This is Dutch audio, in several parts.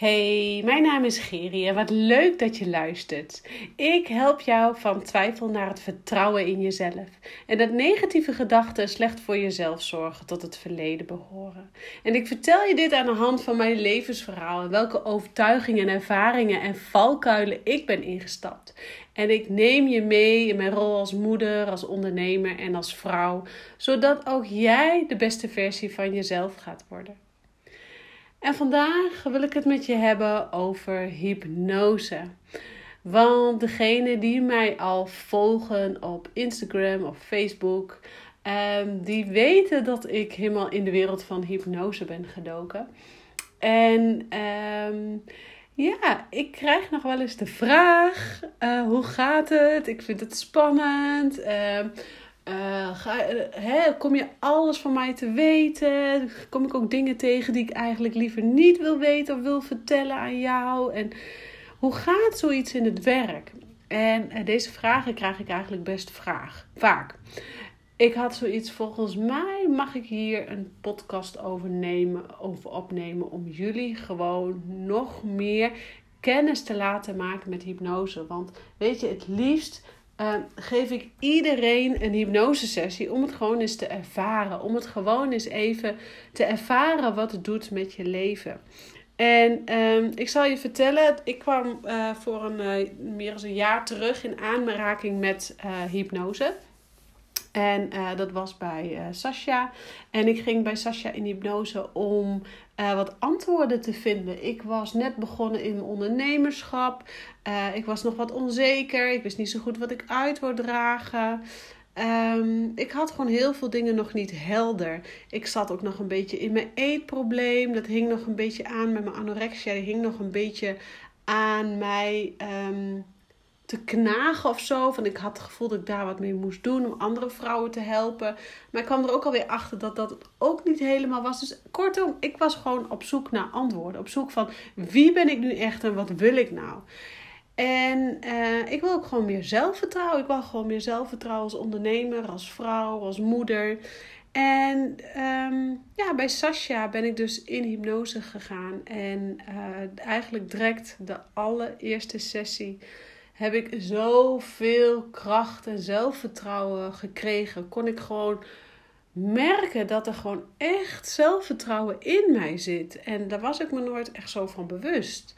Hey, mijn naam is Geri en wat leuk dat je luistert. Ik help jou van twijfel naar het vertrouwen in jezelf. En dat negatieve gedachten slecht voor jezelf zorgen tot het verleden behoren. En ik vertel je dit aan de hand van mijn levensverhaal en welke overtuigingen, ervaringen en valkuilen ik ben ingestapt. En ik neem je mee in mijn rol als moeder, als ondernemer en als vrouw, zodat ook jij de beste versie van jezelf gaat worden. En vandaag wil ik het met je hebben over hypnose. Want degenen die mij al volgen op Instagram of Facebook, um, die weten dat ik helemaal in de wereld van hypnose ben gedoken. En um, ja, ik krijg nog wel eens de vraag: uh, hoe gaat het? Ik vind het spannend. Uh, uh, ga, hè, kom je alles van mij te weten? Kom ik ook dingen tegen die ik eigenlijk liever niet wil weten of wil vertellen aan jou? En hoe gaat zoiets in het werk? En uh, deze vragen krijg ik eigenlijk best vraag, vaak. Ik had zoiets, volgens mij mag ik hier een podcast over, nemen, over opnemen om jullie gewoon nog meer kennis te laten maken met hypnose. Want weet je, het liefst uh, geef ik iedereen een hypnosesessie om het gewoon eens te ervaren. Om het gewoon eens even te ervaren wat het doet met je leven. En um, ik zal je vertellen, ik kwam uh, voor een, uh, meer dan een jaar terug in aanraking met hypnose. En uh, dat was bij uh, Sascha. En ik ging bij Sascha in hypnose om uh, wat antwoorden te vinden. Ik was net begonnen in mijn ondernemerschap. ik was nog wat onzeker. Ik wist niet zo goed wat ik uit wou dragen. Um, ik had gewoon heel veel dingen nog niet helder. Ik zat ook nog een beetje in mijn eetprobleem. Dat hing nog een beetje aan met mijn anorexia. Die hing nog een beetje aan mij. Um, te knagen of zo. Van ik had het gevoel dat ik daar wat mee moest doen om andere vrouwen te helpen. Maar ik kwam er ook alweer achter dat dat ook niet helemaal was. Dus kortom, ik was gewoon op zoek naar antwoorden. Op zoek van wie ben ik nu echt en wat wil ik nou? En uh, ik wil ook gewoon meer zelfvertrouwen. Ik wil gewoon meer zelfvertrouwen als ondernemer, als vrouw, als moeder. En um, ja, bij Sasha ben ik dus in hypnose gegaan. En uh, eigenlijk direct de allereerste sessie heb ik zoveel kracht en zelfvertrouwen gekregen. Kon ik gewoon merken dat er gewoon echt zelfvertrouwen in mij zit. En daar was ik me nooit echt zo van bewust.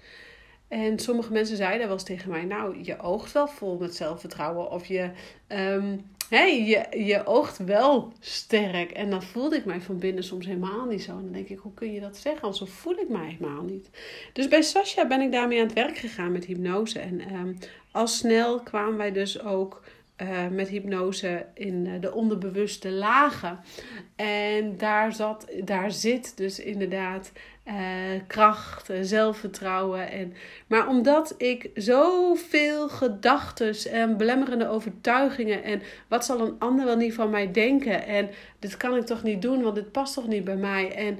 En sommige mensen zeiden wel eens tegen mij: Nou, je oogt wel vol met zelfvertrouwen. Of je, um, je, je oogt wel sterk. En dan voelde ik mij van binnen soms helemaal niet zo. En dan denk ik: Hoe kun je dat zeggen? Zo voel ik mij helemaal niet. Dus bij Sascha ben ik daarmee aan het werk gegaan met hypnose. En um, al snel kwamen wij dus ook uh, met hypnose in uh, de onderbewuste lagen. En daar, zat, daar zit dus inderdaad uh, kracht, zelfvertrouwen. En, maar omdat ik zoveel gedachten en belemmerende overtuigingen en wat zal een ander wel niet van mij denken en dit kan ik toch niet doen, want dit past toch niet bij mij. En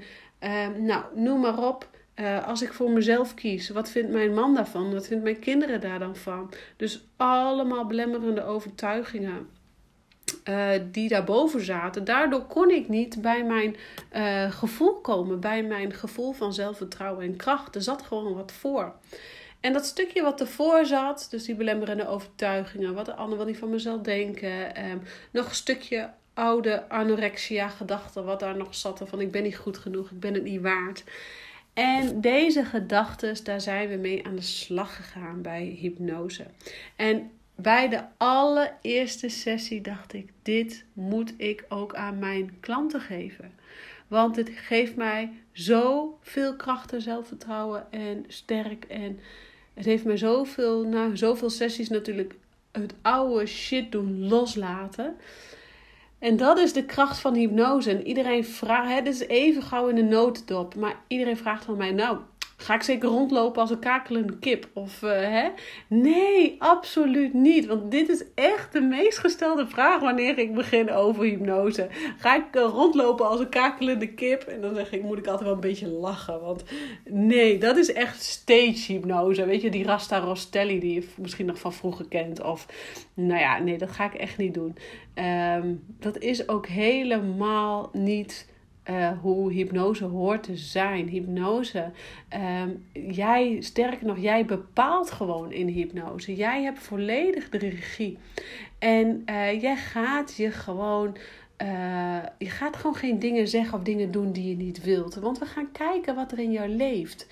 nou, noem maar op. Uh, als ik voor mezelf kies, wat vindt mijn man daarvan? Wat vindt mijn kinderen daar dan van? Dus allemaal belemmerende overtuigingen uh, die daarboven zaten. Daardoor kon ik niet bij mijn uh, gevoel komen, bij mijn gevoel van zelfvertrouwen en kracht. Er zat gewoon wat voor. En dat stukje wat ervoor zat, dus die belemmerende overtuigingen, wat de ander wel niet van mezelf denken, um, nog een stukje oude anorexia gedachten, wat daar nog zat van ik ben niet goed genoeg, ik ben het niet waard. En deze gedachten, daar zijn we mee aan de slag gegaan bij hypnose. En bij de allereerste sessie dacht ik: dit moet ik ook aan mijn klanten geven. Want het geeft mij zoveel kracht en zelfvertrouwen en sterk. En het heeft mij zoveel, na zoveel sessies natuurlijk, het oude shit doen loslaten. En dat is de kracht van hypnose. En iedereen vraagt, het is even gauw in de notendop, maar iedereen vraagt van mij, nou, Ga ik zeker rondlopen als een kakelende kip? Of uh, hè? Nee, absoluut niet. Want dit is echt de meest gestelde vraag wanneer ik begin over hypnose. Ga ik uh, rondlopen als een kakelende kip? En dan zeg ik, moet ik altijd wel een beetje lachen. Want nee, dat is echt stage hypnose. Weet je, die Rasta Rostelli die je misschien nog van vroeger kent. Of, nou ja, nee, dat ga ik echt niet doen. Um, dat is ook helemaal niet uh, hoe hypnose hoort te zijn. Hypnose, um, jij, sterker nog, jij bepaalt gewoon in hypnose. Jij hebt volledig de regie. En uh, jij gaat je gewoon. Uh, je gaat gewoon geen dingen zeggen of dingen doen die je niet wilt. Want we gaan kijken wat er in jou leeft.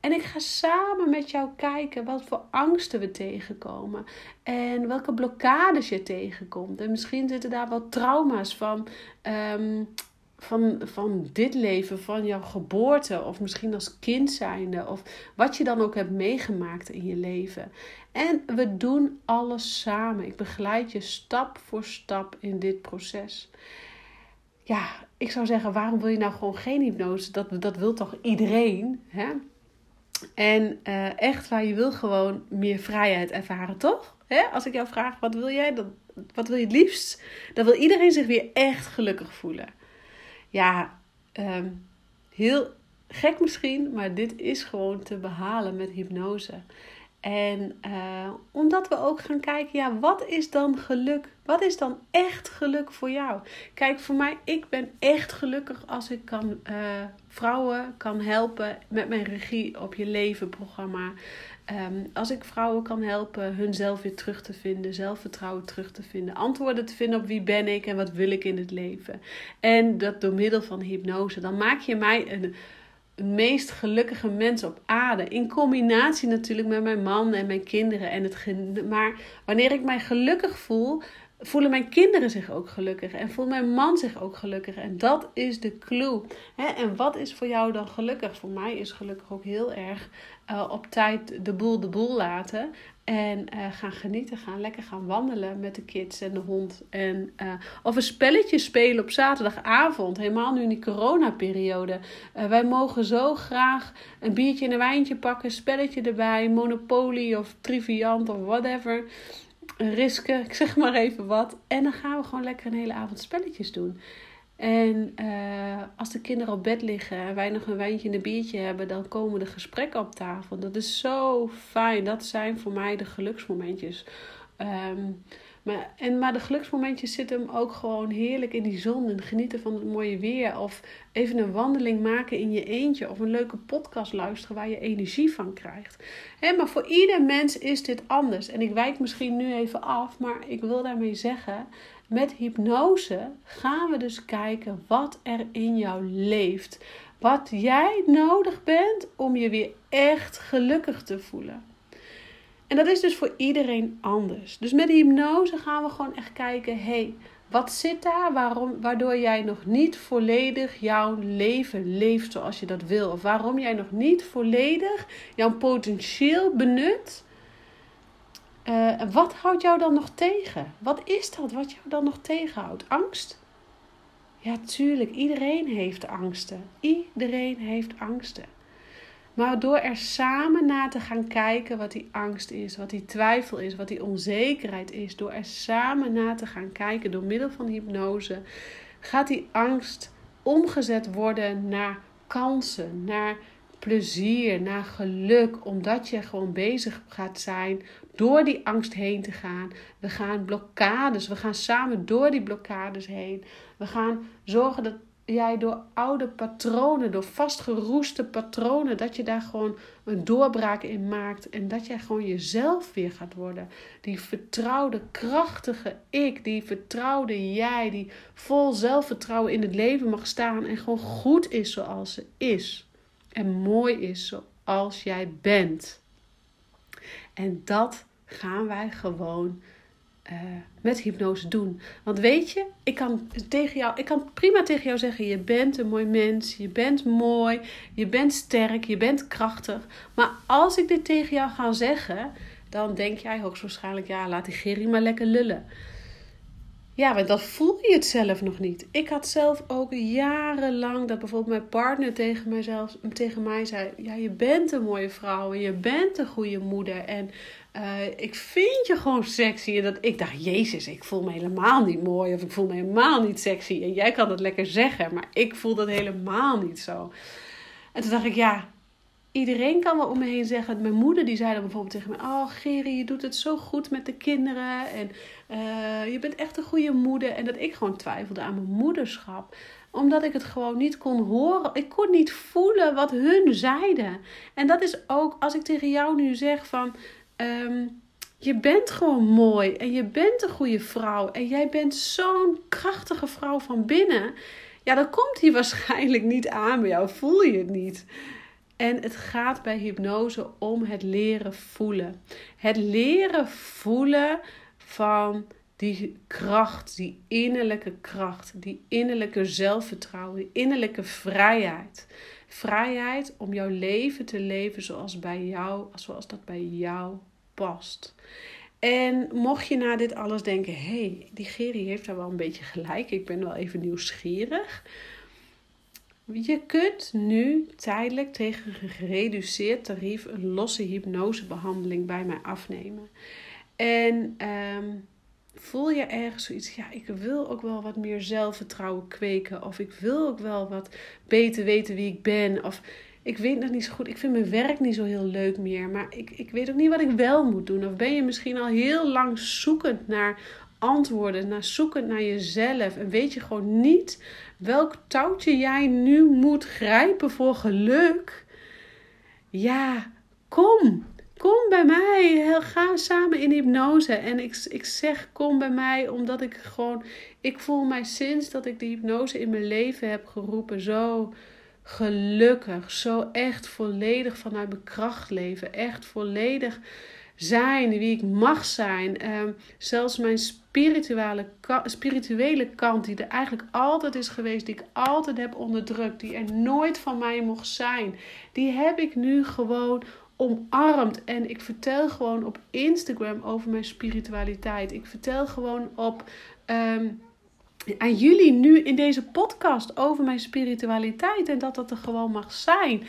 En ik ga samen met jou kijken wat voor angsten we tegenkomen. En welke blokkades je tegenkomt. En misschien zitten daar wel trauma's van. Um, van, van dit leven, van jouw geboorte, of misschien als kind zijnde, of wat je dan ook hebt meegemaakt in je leven. En we doen alles samen. Ik begeleid je stap voor stap in dit proces. Ja, ik zou zeggen, waarom wil je nou gewoon geen hypnose? Dat, dat wil toch iedereen? Hè? En uh, echt waar, je wil gewoon meer vrijheid ervaren, toch? Als ik jou vraag, wat wil jij? Wat wil je het liefst? Dan wil iedereen zich weer echt gelukkig voelen ja, ehm, heel gek misschien, maar dit is gewoon te behalen met hypnose. En uh, omdat we ook gaan kijken, ja, wat is dan geluk? Wat is dan echt geluk voor jou? Kijk, voor mij, ik ben echt gelukkig als ik kan, uh, vrouwen kan helpen met mijn regie op je leven programma. Um, als ik vrouwen kan helpen hunzelf weer terug te vinden, zelfvertrouwen terug te vinden, antwoorden te vinden op wie ben ik en wat wil ik in het leven. En dat door middel van hypnose, dan maak je mij een meest gelukkige mens op aarde. In combinatie natuurlijk met mijn man en mijn kinderen. En het, maar wanneer ik mij gelukkig voel, voelen mijn kinderen zich ook gelukkig en voelt mijn man zich ook gelukkig. En dat is de clue. En wat is voor jou dan gelukkig? Voor mij is gelukkig ook heel erg uh, op tijd de boel de boel laten. En uh, gaan genieten, gaan lekker gaan wandelen met de kids en de hond. En, uh, of een spelletje spelen op zaterdagavond, helemaal nu in die coronaperiode. Uh, wij mogen zo graag een biertje en een wijntje pakken, spelletje erbij, Monopoly of Triviant of whatever risken, ik zeg maar even wat. En dan gaan we gewoon lekker een hele avond spelletjes doen. En uh, als de kinderen op bed liggen en wij nog een wijntje en een biertje hebben, dan komen de gesprekken op tafel. Dat is zo fijn. Dat zijn voor mij de geluksmomentjes. Um, maar, en, maar de geluksmomentjes zitten hem ook gewoon heerlijk in die zon en genieten van het mooie weer. Of even een wandeling maken in je eentje. Of een leuke podcast luisteren waar je energie van krijgt. Maar voor ieder mens is dit anders. En ik wijk misschien nu even af, maar ik wil daarmee zeggen. Met hypnose gaan we dus kijken wat er in jou leeft. Wat jij nodig bent om je weer echt gelukkig te voelen. En dat is dus voor iedereen anders. Dus met hypnose gaan we gewoon echt kijken: hé, hey, wat zit daar waarom, waardoor jij nog niet volledig jouw leven leeft zoals je dat wil? Of waarom jij nog niet volledig jouw potentieel benut? Uh, wat houdt jou dan nog tegen? Wat is dat wat jou dan nog tegenhoudt? Angst? Ja, tuurlijk. Iedereen heeft angsten. Iedereen heeft angsten. Maar door er samen naar te gaan kijken wat die angst is, wat die twijfel is, wat die onzekerheid is, door er samen naar te gaan kijken door middel van hypnose, gaat die angst omgezet worden naar kansen, naar plezier, naar geluk, omdat je gewoon bezig gaat zijn door die angst heen te gaan. We gaan blokkades, we gaan samen door die blokkades heen. We gaan zorgen dat jij door oude patronen, door vastgeroeste patronen, dat je daar gewoon een doorbraak in maakt. En dat jij gewoon jezelf weer gaat worden. Die vertrouwde, krachtige ik, die vertrouwde jij, die vol zelfvertrouwen in het leven mag staan en gewoon goed is zoals ze is. En mooi is zoals jij bent. En dat gaan wij gewoon uh, met hypnose doen. Want weet je, ik kan, tegen jou, ik kan prima tegen jou zeggen: je bent een mooi mens, je bent mooi, je bent sterk, je bent krachtig. Maar als ik dit tegen jou ga zeggen, dan denk jij hoogstwaarschijnlijk: ja, laat die Gerry maar lekker lullen. Ja, want dat voel je het zelf nog niet. Ik had zelf ook jarenlang dat bijvoorbeeld mijn partner tegen, mijzelf, tegen mij zei: Ja, je bent een mooie vrouw en je bent een goede moeder. En uh, ik vind je gewoon sexy. En dat ik dacht: Jezus, ik voel me helemaal niet mooi of ik voel me helemaal niet sexy. En jij kan dat lekker zeggen, maar ik voel dat helemaal niet zo. En toen dacht ik: Ja, iedereen kan wel om me heen zeggen. Mijn moeder die zei dan bijvoorbeeld tegen me: Oh, Geri, je doet het zo goed met de kinderen. En uh, je bent echt een goede moeder. En dat ik gewoon twijfelde aan mijn moederschap. Omdat ik het gewoon niet kon horen. Ik kon niet voelen wat hun zeiden. En dat is ook als ik tegen jou nu zeg van. ehm, je bent gewoon mooi en je bent een goede vrouw. En jij bent zo'n krachtige vrouw van binnen. Ja, dan komt hij waarschijnlijk niet aan bij jou. Voel je het niet. En het gaat bij hypnose om het leren voelen. Het leren voelen van die kracht, die innerlijke kracht, die innerlijke zelfvertrouwen, die innerlijke vrijheid. Vrijheid om jouw leven te leven zoals, bij jou, zoals dat bij jou past. En mocht je na dit alles denken: hé, hey, die Geri heeft daar wel een beetje gelijk, ik ben wel even nieuwsgierig. Je kunt nu tijdelijk tegen een gereduceerd tarief een losse hypnosebehandeling bij mij afnemen. En um, voel je ergens zoiets, ja, ik wil ook wel wat meer zelfvertrouwen kweken. Of ik wil ook wel wat beter weten wie ik ben. Of ik weet nog niet zo goed, ik vind mijn werk niet zo heel leuk meer. Maar ik, ik weet ook niet wat ik wel moet doen. Of ben je misschien al heel lang zoekend naar antwoorden, naar zoekend naar jezelf. En weet je gewoon niet welk touwtje jij nu moet grijpen voor geluk. Ja, kom. Kom bij mij. Ga samen in hypnose. En ik, ik zeg kom bij mij omdat ik gewoon. Ik voel mij sinds dat ik de hypnose in mijn leven heb geroepen zo gelukkig. Zo echt volledig vanuit mijn kracht leven. Echt volledig zijn wie ik mag zijn. Um, zelfs mijn spirituele, spirituele kant, die er eigenlijk altijd is geweest, die ik altijd heb onderdrukt, die er nooit van mij mocht zijn, die heb ik nu gewoon omarmd. En ik vertel gewoon op Instagram over mijn spiritualiteit. Ik vertel gewoon op. Um, aan jullie nu in deze podcast over mijn spiritualiteit en dat dat er gewoon mag zijn.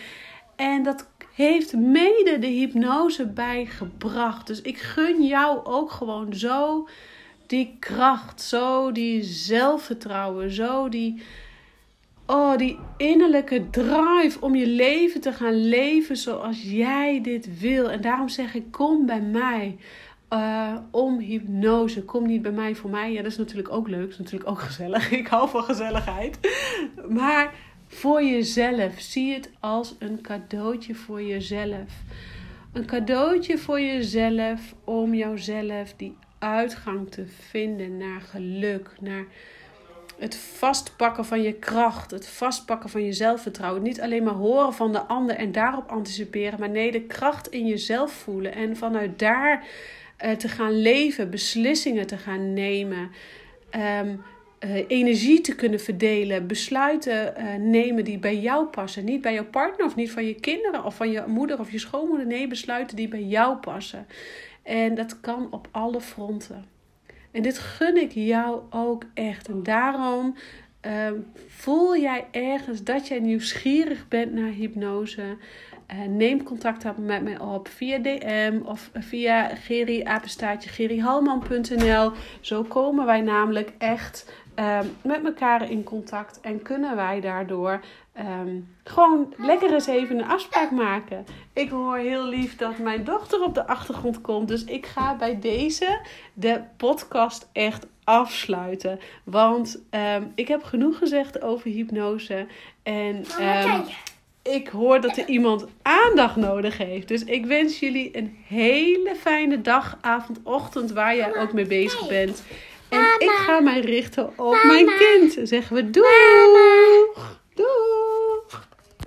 En dat heeft mede de hypnose bijgebracht. Dus ik gun jou ook gewoon zo die kracht, zo die zelfvertrouwen, zo die, oh, die innerlijke drive om je leven te gaan leven zoals jij dit wil. En daarom zeg ik: kom bij mij. Uh, om hypnose. Kom niet bij mij voor mij. Ja, dat is natuurlijk ook leuk. Dat is natuurlijk ook gezellig. Ik hou van gezelligheid. Maar voor jezelf. Zie het als een cadeautje voor jezelf. Een cadeautje voor jezelf om jouzelf die uitgang te vinden naar geluk, naar het vastpakken van je kracht, het vastpakken van je zelfvertrouwen. Niet alleen maar horen van de ander en daarop anticiperen, maar nee, de kracht in jezelf voelen en vanuit daar uh, te gaan leven, beslissingen te gaan nemen. Um, uh, energie te kunnen verdelen, besluiten uh, nemen die bij jou passen. Niet bij jouw partner of niet van je kinderen of van je moeder of je schoonmoeder. Nee, besluiten die bij jou passen. En dat kan op alle fronten. En dit gun ik jou ook echt. En daarom uh, voel jij ergens dat jij nieuwsgierig bent naar hypnose. Uh, neem contact met mij op via DM of via gerihalman.nl. Zo komen wij namelijk echt um, met elkaar in contact en kunnen wij daardoor um, gewoon lekker eens even een afspraak maken. Ik hoor heel lief dat mijn dochter op de achtergrond komt, dus ik ga bij deze de podcast echt afsluiten. Want um, ik heb genoeg gezegd over hypnose en ik hoor dat er iemand aandacht nodig heeft. Dus ik wens jullie een hele fijne dag, avond, ochtend, waar jij ook mee bezig bent. En ik ga mij richten op mijn kind. Zeggen we doeg! Doeg!